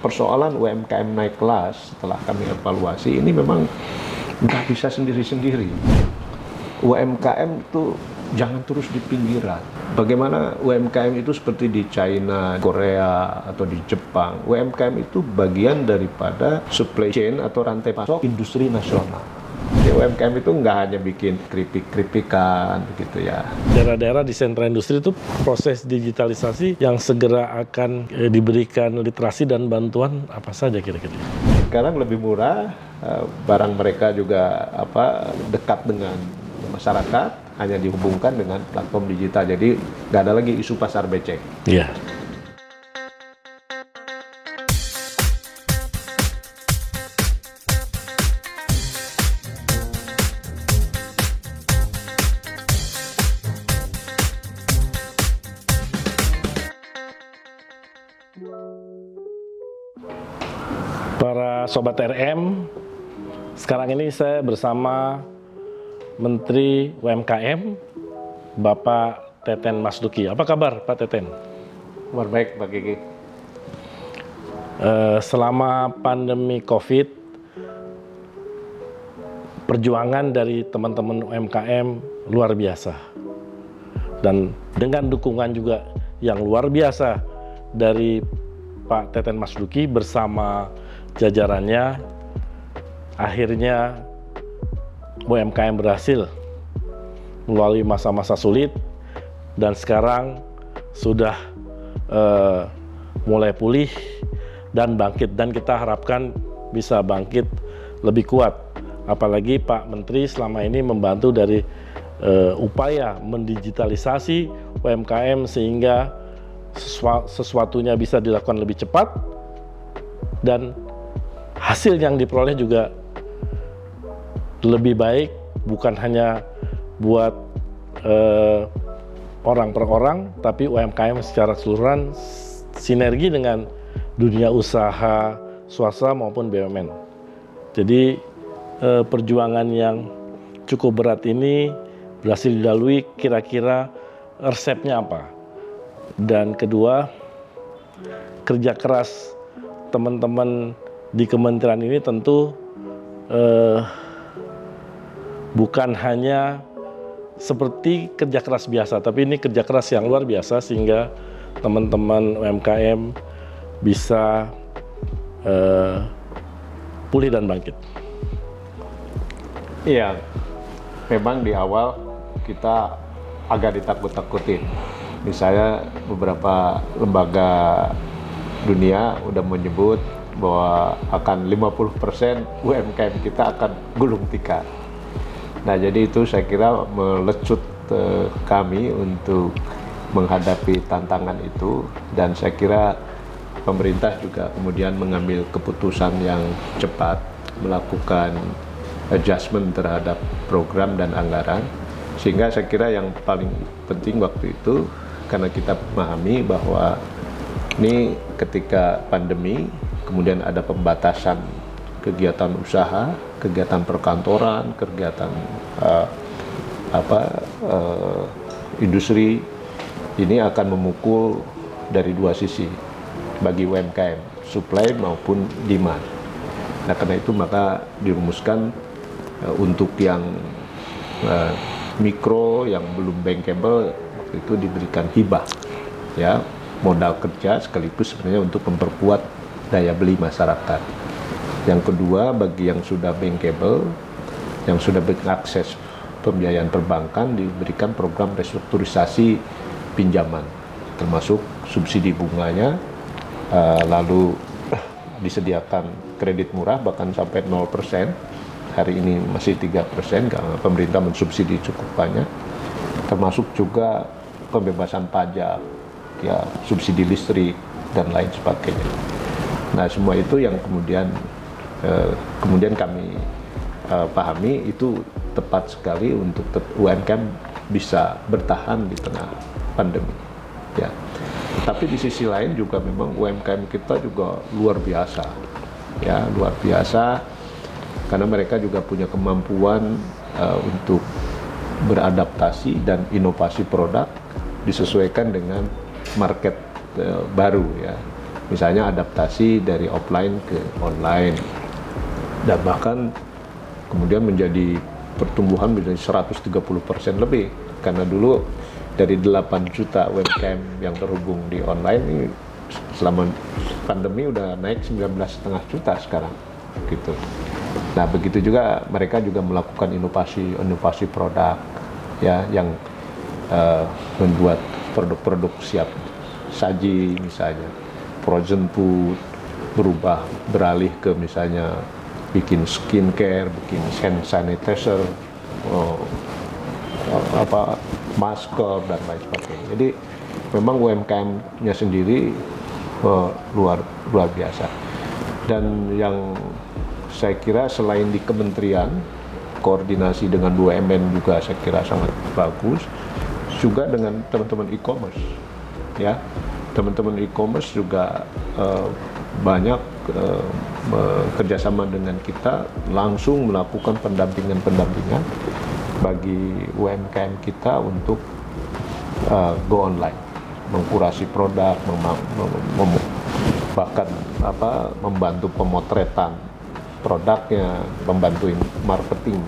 persoalan UMKM naik kelas setelah kami evaluasi ini memang nggak bisa sendiri-sendiri. UMKM itu jangan terus di pinggiran. Bagaimana UMKM itu seperti di China, Korea, atau di Jepang. UMKM itu bagian daripada supply chain atau rantai pasok industri nasional. UMKM itu nggak hanya bikin keripik-keripikan begitu ya. Daerah-daerah di sentra industri itu proses digitalisasi yang segera akan eh, diberikan literasi dan bantuan apa saja kira-kira? Sekarang lebih murah, eh, barang mereka juga apa dekat dengan masyarakat, hanya dihubungkan dengan platform digital. Jadi nggak ada lagi isu pasar becek. Iya. Para sobat RM, sekarang ini saya bersama Menteri UMKM, Bapak Teten Masduki. Apa kabar Pak Teten? Kabar baik Pak Gigi. Eh, selama pandemi COVID, perjuangan dari teman-teman UMKM luar biasa. Dan dengan dukungan juga yang luar biasa dari Pak Teten Masduki bersama jajarannya, akhirnya UMKM berhasil melalui masa-masa sulit dan sekarang sudah uh, mulai pulih dan bangkit. Dan kita harapkan bisa bangkit lebih kuat. Apalagi Pak Menteri selama ini membantu dari uh, upaya mendigitalisasi UMKM sehingga sesuatunya bisa dilakukan lebih cepat dan hasil yang diperoleh juga lebih baik bukan hanya buat uh, orang per orang, tapi UMKM secara keseluruhan sinergi dengan dunia usaha swasta maupun BUMN. Jadi uh, perjuangan yang cukup berat ini berhasil dilalui kira-kira resepnya apa? Dan kedua, kerja keras teman-teman di kementerian ini tentu uh, bukan hanya seperti kerja keras biasa, tapi ini kerja keras yang luar biasa sehingga teman-teman UMKM bisa uh, pulih dan bangkit. Iya, memang di awal kita agak ditakut-takutin. Misalnya beberapa lembaga dunia udah menyebut bahwa akan 50% UMKM kita akan gulung tikar. Nah, jadi itu saya kira melecut eh, kami untuk menghadapi tantangan itu. Dan saya kira pemerintah juga kemudian mengambil keputusan yang cepat melakukan adjustment terhadap program dan anggaran. Sehingga saya kira yang paling penting waktu itu karena kita memahami bahwa ini ketika pandemi kemudian ada pembatasan kegiatan usaha, kegiatan perkantoran, kegiatan uh, apa uh, industri ini akan memukul dari dua sisi bagi UMKM, supply maupun demand. Nah, karena itu maka dirumuskan uh, untuk yang uh, mikro yang belum bankable waktu itu diberikan hibah ya modal kerja sekaligus sebenarnya untuk memperkuat daya beli masyarakat. Yang kedua, bagi yang sudah bankable, yang sudah mengakses pembiayaan perbankan, diberikan program restrukturisasi pinjaman, termasuk subsidi bunganya, uh, lalu disediakan kredit murah bahkan sampai 0%. Hari ini masih 3% karena pemerintah mensubsidi cukup banyak. Termasuk juga pembebasan pajak, ya subsidi listrik dan lain sebagainya. Nah, semua itu yang kemudian Eh, kemudian kami uh, pahami itu tepat sekali untuk UMKM bisa bertahan di tengah pandemi. Ya. Tetapi di sisi lain juga memang UMKM kita juga luar biasa, ya luar biasa karena mereka juga punya kemampuan uh, untuk beradaptasi dan inovasi produk disesuaikan dengan market uh, baru ya misalnya adaptasi dari offline ke online. Dan bahkan kemudian menjadi pertumbuhan menjadi 130% lebih. Karena dulu dari 8 juta UMKM yang terhubung di online ini selama pandemi udah naik 19,5 juta sekarang gitu. Nah begitu juga mereka juga melakukan inovasi inovasi produk ya yang uh, membuat produk-produk siap saji misalnya frozen food berubah beralih ke misalnya bikin skincare, bikin hand sanitizer, oh, apa masker dan lain sebagainya. Jadi memang UMKM-nya sendiri oh, luar luar biasa. Dan yang saya kira selain di kementerian koordinasi dengan BUMN juga saya kira sangat bagus juga dengan teman-teman e-commerce ya teman-teman e-commerce juga uh, banyak uh, bekerjasama dengan kita langsung melakukan pendampingan-pendampingan bagi UMKM kita untuk uh, go online, mengkurasi produk, mem mem bahkan apa membantu pemotretan produknya, membantu marketing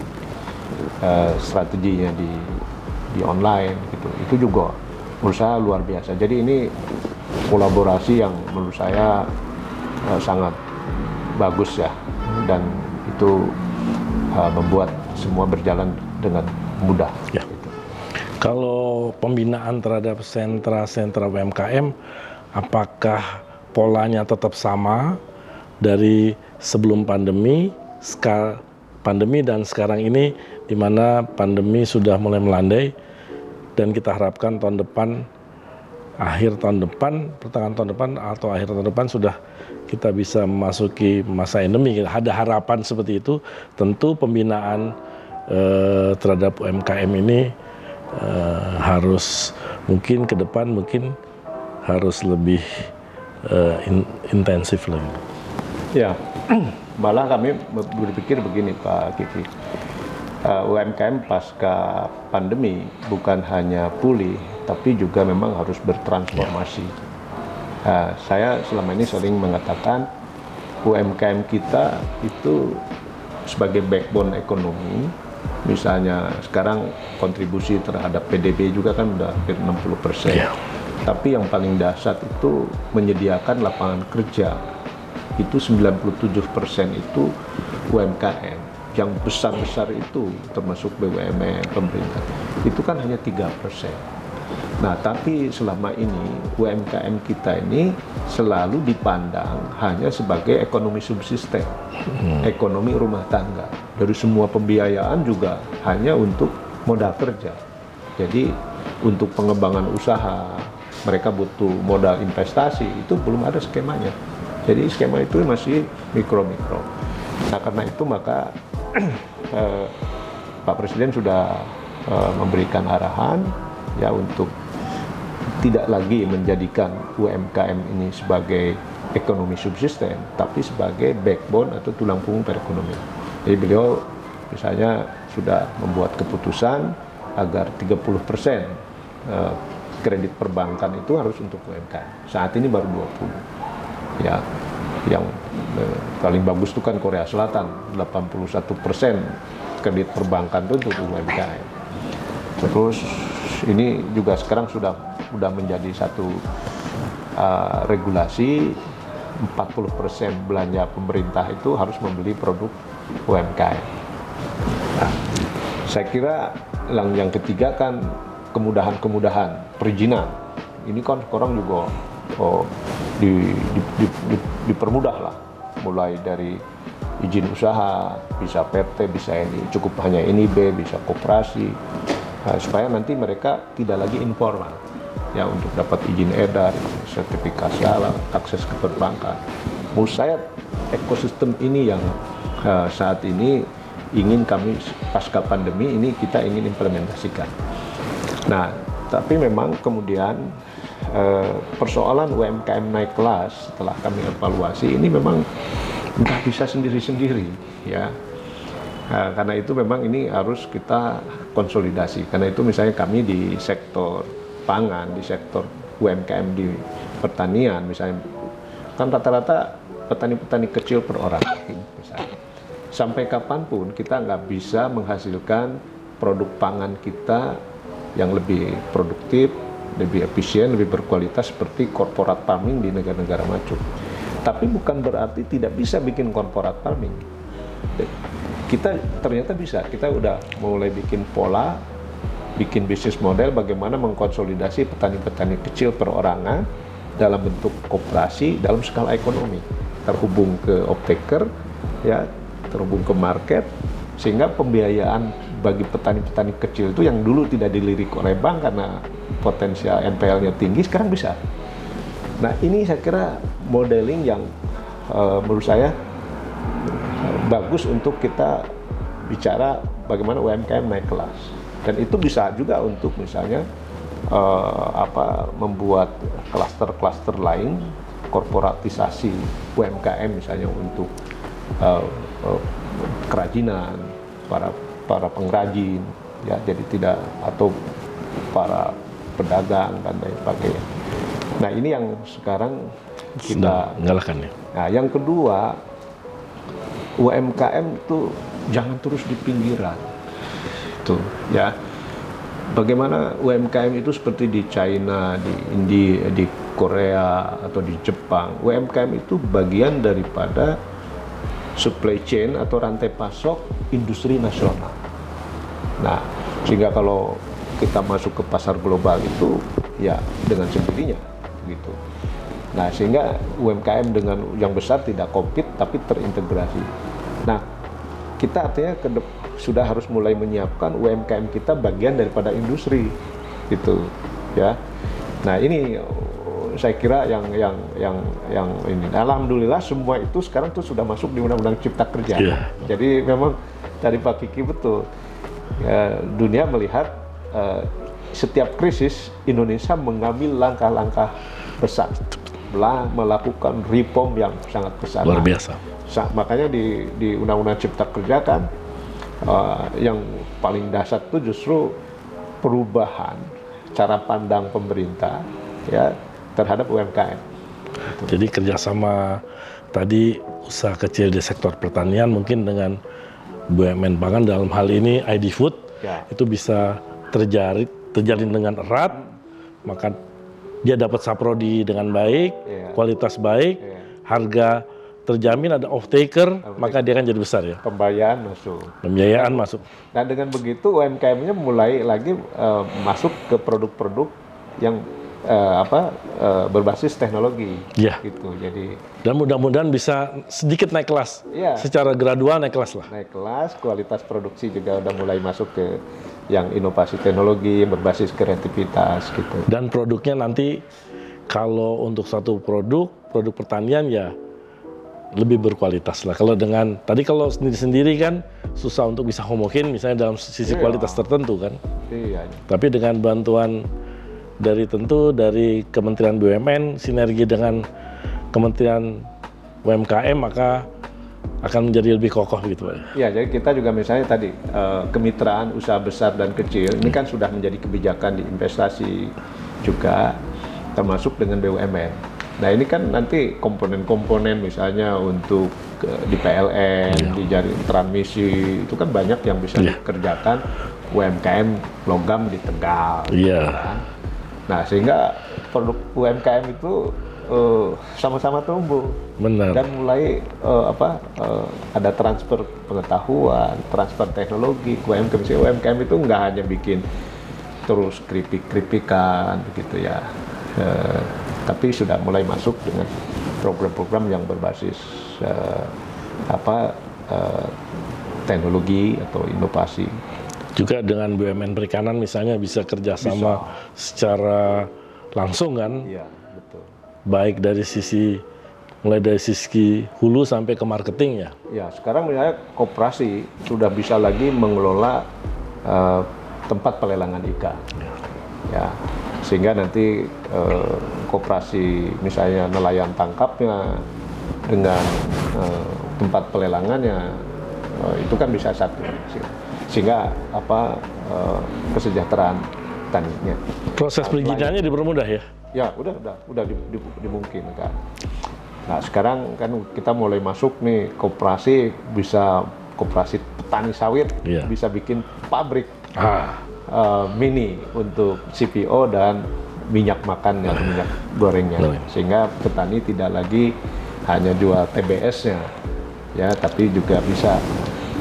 uh, strateginya di di online gitu. Itu juga saya luar biasa. Jadi ini kolaborasi yang menurut saya uh, sangat bagus ya dan itu uh, membuat semua berjalan dengan mudah. Ya. Kalau pembinaan terhadap sentra-sentra UMKM, apakah polanya tetap sama dari sebelum pandemi, sekarang pandemi dan sekarang ini di mana pandemi sudah mulai melandai dan kita harapkan tahun depan akhir tahun depan, pertengahan tahun depan atau akhir tahun depan sudah kita bisa memasuki masa endemi. Ada harapan seperti itu. Tentu pembinaan eh, terhadap UMKM ini eh, harus mungkin ke depan mungkin harus lebih eh, in, intensif lagi. Ya, malah kami berpikir begini Pak Kiki. Uh, UMKM pasca pandemi bukan hanya pulih, tapi juga memang harus bertransformasi. Uh, saya selama ini sering mengatakan UMKM kita itu sebagai backbone ekonomi misalnya sekarang kontribusi terhadap PDB juga kan udah hampir 60 persen. Yeah. Tapi yang paling dasar itu menyediakan lapangan kerja itu 97 persen itu UMKM. Yang besar-besar itu termasuk BUMN, pemerintah, itu kan hanya tiga persen. Nah, tapi selama ini UMKM kita ini selalu dipandang hanya sebagai ekonomi subsisten, hmm. ekonomi rumah tangga. Dari semua pembiayaan juga hanya untuk modal kerja. Jadi untuk pengembangan usaha, mereka butuh modal investasi, itu belum ada skemanya. Jadi skema itu masih mikro-mikro. Nah, karena itu maka eh, Pak Presiden sudah eh, memberikan arahan ya untuk tidak lagi menjadikan UMKM ini sebagai ekonomi subsisten, tapi sebagai backbone atau tulang punggung perekonomian. Jadi beliau misalnya sudah membuat keputusan agar 30 persen eh, kredit perbankan itu harus untuk UMKM. Saat ini baru 20. Ya, yang eh, paling bagus itu kan Korea Selatan, 81 persen kredit perbankan itu untuk UMKM. Terus ini juga sekarang sudah sudah menjadi satu uh, regulasi 40% belanja pemerintah itu harus membeli produk UMKM. Nah, saya kira yang, yang ketiga kan kemudahan-kemudahan perizinan. Ini kan sekarang juga oh, di, di, di, di, dipermudah lah, mulai dari izin usaha, bisa PT, bisa ini, cukup hanya ini B, bisa koperasi, nah, supaya nanti mereka tidak lagi informal ya untuk dapat izin edar, sertifikasi halal, akses ke perbankan. Menurut saya ekosistem ini yang uh, saat ini ingin kami pasca pandemi ini kita ingin implementasikan. Nah, tapi memang kemudian uh, persoalan UMKM naik kelas setelah kami evaluasi ini memang nggak bisa sendiri-sendiri ya. Nah, karena itu memang ini harus kita konsolidasi. Karena itu misalnya kami di sektor pangan, di sektor UMKM di pertanian, misalnya kan rata-rata petani-petani kecil per orang misalnya. Sampai kapan pun kita nggak bisa menghasilkan produk pangan kita yang lebih produktif, lebih efisien, lebih berkualitas seperti corporate farming di negara-negara maju. Tapi bukan berarti tidak bisa bikin corporate farming. Kita ternyata bisa. Kita udah mulai bikin pola, bikin bisnis model bagaimana mengkonsolidasi petani-petani kecil perorangan dalam bentuk koperasi dalam skala ekonomi terhubung ke optaker ya terhubung ke market sehingga pembiayaan bagi petani-petani kecil itu yang dulu tidak dilirik oleh bank karena potensial NPL-nya tinggi sekarang bisa. Nah ini saya kira modeling yang uh, menurut saya uh, bagus untuk kita bicara bagaimana UMKM naik kelas dan itu bisa juga untuk misalnya uh, apa membuat klaster-klaster lain korporatisasi UMKM misalnya untuk uh, uh, kerajinan para para pengrajin ya jadi tidak atau para pedagang dan lain sebagainya. Nah ini yang sekarang kita nyalakan ya. Nah yang kedua UMKM itu jangan terus di pinggiran, tuh ya. Bagaimana UMKM itu seperti di China, di India, di Korea atau di Jepang. UMKM itu bagian daripada supply chain atau rantai pasok industri nasional. Nah, sehingga kalau kita masuk ke pasar global itu ya dengan sendirinya gitu. Nah, sehingga UMKM dengan yang besar tidak kompet tapi terintegrasi. Nah, kita artinya ke sudah harus mulai menyiapkan UMKM kita bagian daripada industri gitu ya. Nah, ini saya kira yang yang yang yang ini. Alhamdulillah semua itu sekarang tuh sudah masuk di Undang-Undang Cipta Kerja. Yeah. Jadi memang dari Pak Kiki betul. Ya, dunia melihat uh, setiap krisis Indonesia mengambil langkah-langkah besar, melakukan reform yang sangat besar. Luar biasa. Makanya di di Undang-Undang Cipta Kerja kan uh, yang paling dasar itu justru perubahan cara pandang pemerintah ya terhadap UMKM. Jadi kerjasama tadi usaha kecil di sektor pertanian mungkin dengan BUMN pangan dalam hal ini ID Food ya. itu bisa terjadi terjalin dengan erat, maka dia dapat saprodi dengan baik, ya. kualitas baik, ya. harga terjamin ada off taker, maka dia akan jadi besar ya. Pembiayaan masuk. Pembiayaan masuk. Nah dengan begitu UMKM-nya mulai lagi uh, masuk ke produk-produk yang uh, apa uh, berbasis teknologi ya. gitu jadi dan mudah-mudahan bisa sedikit naik kelas ya. secara gradual naik kelas lah naik kelas kualitas produksi juga udah mulai masuk ke yang inovasi teknologi yang berbasis kreativitas gitu dan produknya nanti kalau untuk satu produk produk pertanian ya lebih berkualitas lah. Kalau dengan tadi kalau sendiri-sendiri kan susah untuk bisa homogen misalnya dalam sisi iya. kualitas tertentu kan. Iya. Tapi dengan bantuan dari tentu dari Kementerian BUMN sinergi dengan Kementerian UMKM maka akan menjadi lebih kokoh gitu Pak. Ya, jadi kita juga misalnya tadi uh, kemitraan usaha besar dan kecil ini kan sudah menjadi kebijakan di investasi juga termasuk dengan BUMN. Nah ini kan nanti komponen-komponen misalnya untuk uh, di PLN, ya. di jaring transmisi itu kan banyak yang bisa ya. dikerjakan UMKM logam di Tegal. Iya. Kan? Nah, sehingga produk UMKM itu eh, sama-sama tumbuh Benar. dan mulai uh, apa uh, ada transfer pengetahuan, transfer teknologi UMKM. UMKM itu nggak hanya bikin terus keripik-keripikan begitu ya, uh, tapi sudah mulai masuk dengan program-program yang berbasis uh, apa uh, teknologi atau inovasi. Juga dengan BUMN perikanan misalnya bisa kerjasama bisa. secara langsung kan? Iya betul. Baik dari sisi mulai dari sisi hulu sampai ke marketing ya? Ya sekarang misalnya koperasi sudah bisa lagi mengelola uh, tempat pelelangan ikan. Ya, ya sehingga nanti uh, koperasi misalnya nelayan tangkapnya dengan uh, tempat pelelangannya uh, itu kan bisa satu sehingga apa uh, kesejahteraan taninya. Proses perizinannya dipermudah ya? Ya, udah udah udah di, di, dimungkinkan. Nah sekarang kan kita mulai masuk nih koperasi bisa koperasi petani sawit Iya. bisa bikin pabrik Ah, eh, mini untuk CPO dan minyak makan atau minyak gorengnya. Iya. sehingga petani tidak lagi hanya jual TBS-nya ya tapi juga bisa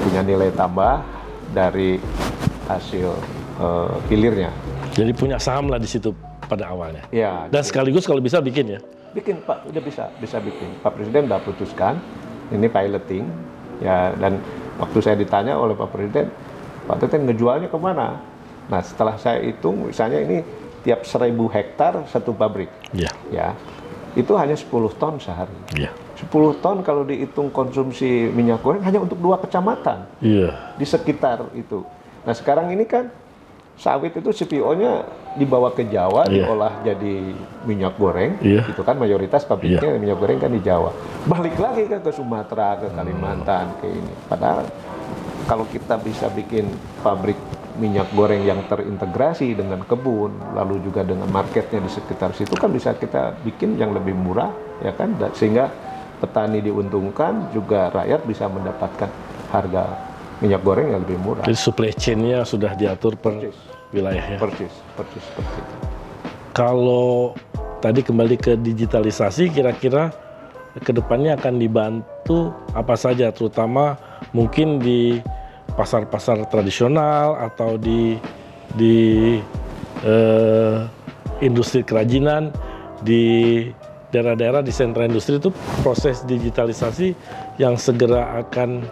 punya nilai tambah dari hasil eh, hilirnya jadi punya saham lah di situ pada awalnya. ya Dan sekaligus kalau bisa bikin ya. bikin Pak. Udah bisa bisa bikin. Pak Presiden udah putuskan ini piloting ya dan waktu saya ditanya oleh Pak Presiden Pak Teten ngejualnya ke mana nah setelah saya hitung misalnya ini tiap seribu hektar satu pabrik Iya. ya itu hanya 10 ton sehari Iya. 10 ton kalau dihitung konsumsi minyak goreng hanya untuk dua kecamatan Iya. di sekitar itu nah sekarang ini kan sawit itu CPO-nya dibawa ke Jawa Iya. diolah jadi minyak goreng Iya. itu kan mayoritas pabriknya minyak goreng kan di Jawa balik lagi kan ke Sumatera ke Kalimantan ke ini padahal kalau kita bisa bikin pabrik minyak goreng yang terintegrasi dengan kebun lalu juga dengan marketnya di sekitar situ kan bisa kita bikin yang lebih murah ya kan sehingga petani diuntungkan juga rakyat bisa mendapatkan harga minyak goreng yang lebih murah Jadi supply chain-nya sudah diatur per Persis. wilayah ya. persis persis seperti itu Kalau tadi kembali ke digitalisasi, kira-kira ke depannya akan dibantu apa saja, terutama mungkin di pasar-pasar tradisional atau di di eh, industri kerajinan di daerah-daerah di sentra industri itu proses digitalisasi yang segera akan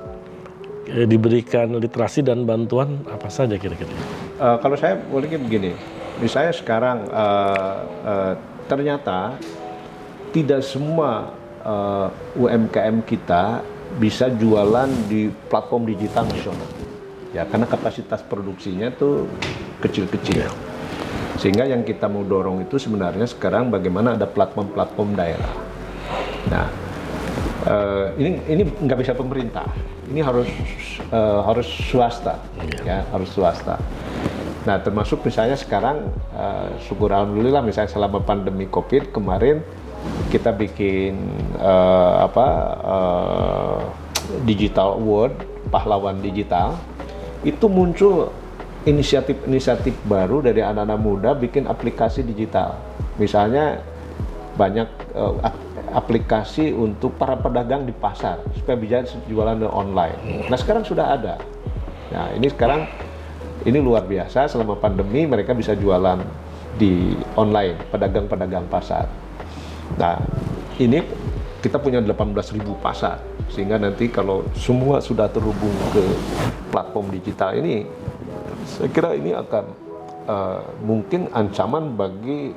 eh, diberikan literasi dan bantuan apa saja kira-kira? Eh, kalau saya bolehnya begini, misalnya sekarang eh, eh, ternyata tidak semua eh, UMKM kita bisa jualan di platform digital nasional, ya karena kapasitas produksinya tuh kecil-kecil. Sehingga yang kita mau dorong itu sebenarnya sekarang bagaimana ada platform-platform daerah. Nah, eh, ini ini nggak bisa pemerintah, ini harus eh, harus swasta, ya harus swasta. Nah, termasuk misalnya sekarang eh, syukur alhamdulillah misalnya selama pandemi Covid kemarin kita bikin eh, apa eh, digital award pahlawan digital itu muncul inisiatif-inisiatif baru dari anak-anak muda bikin aplikasi digital. Misalnya banyak ap- aplikasi untuk para pedagang di pasar supaya bisa jualan online. Nah sekarang sudah ada. Nah ini sekarang ini luar biasa selama pandemi mereka bisa jualan di online pedagang-pedagang pasar. Nah ini kita punya 18.000 pasar sehingga nanti kalau semua sudah terhubung ke platform digital ini saya kira ini akan eh, mungkin ancaman bagi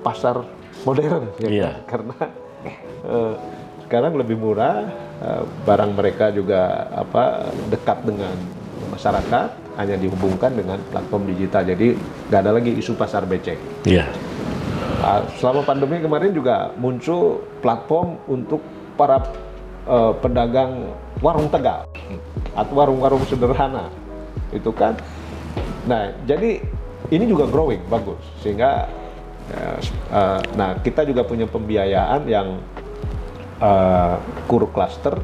pasar modern ya kan? karena eh, sekarang lebih murah eh, barang mereka juga apa dekat dengan masyarakat hanya dihubungkan dengan platform digital jadi nggak ada lagi isu pasar becek Iya. Nah, selama pandemi kemarin juga muncul platform untuk para eh, pedagang warung tegal. Atau warung-warung sederhana. Itu kan. Nah jadi ini juga growing bagus. Sehingga eh, eh, nah kita juga punya pembiayaan yang kur cluster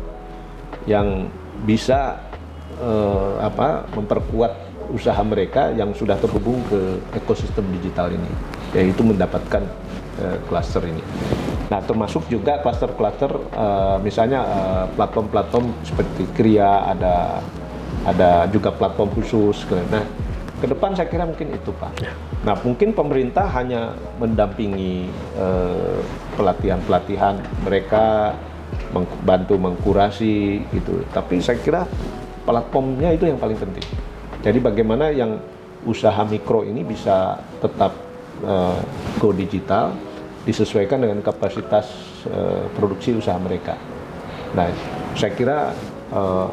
yang bisa eh, apa memperkuat usaha mereka yang sudah terhubung ke ekosistem digital ini yaitu mendapatkan eh, cluster ini. Nah termasuk juga cluster-cluster eh, misalnya eh, platform-platform seperti Kria ada ada juga platform khusus. Nah ke depan saya kira mungkin itu pak. Nah mungkin pemerintah hanya mendampingi pelatihan-pelatihan mereka meng- bantu mengkurasi gitu. Tapi saya kira platformnya itu yang paling penting. Jadi bagaimana yang usaha mikro ini bisa tetap eh, go digital disesuaikan dengan kapasitas eh, produksi usaha mereka. Nah, saya kira eh,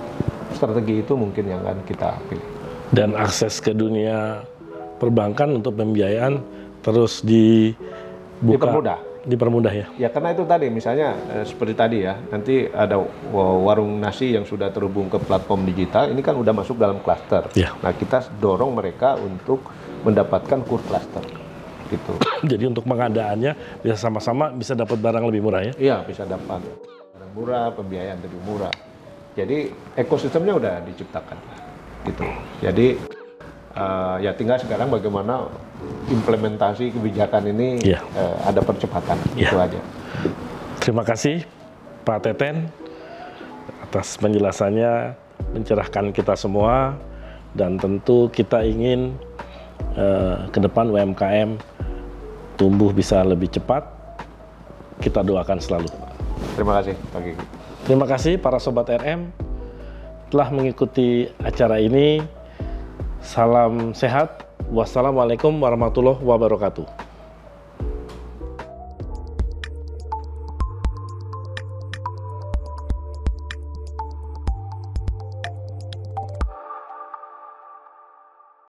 strategi itu mungkin yang akan kita pilih. dan akses ke dunia perbankan untuk pembiayaan terus dibuka Dipermudah. dipermudah ya Ya karena itu tadi misalnya eh, seperti tadi ya nanti ada wa- warung nasi yang sudah terhubung ke platform digital ini kan udah masuk dalam klaster. Ya. Nah kita dorong mereka untuk mendapatkan kur klaster. Gitu. Jadi untuk pengadaannya bisa sama-sama bisa dapat barang lebih murah ya. Iya bisa dapat barang murah, pembiayaan lebih murah. Jadi ekosistemnya udah diciptakan gitu. Jadi eh, ya tinggal sekarang bagaimana implementasi kebijakan ini eh, ada percepatan Iya. itu aja. Terima kasih Pak Teten atas penjelasannya mencerahkan kita semua dan tentu kita ingin eh, ke depan UMKM tumbuh bisa lebih cepat. Kita doakan selalu. Terima kasih Pak Gigi. Terima kasih para sobat RM telah mengikuti acara ini. Salam sehat. Wassalamualaikum warahmatullahi wabarakatuh.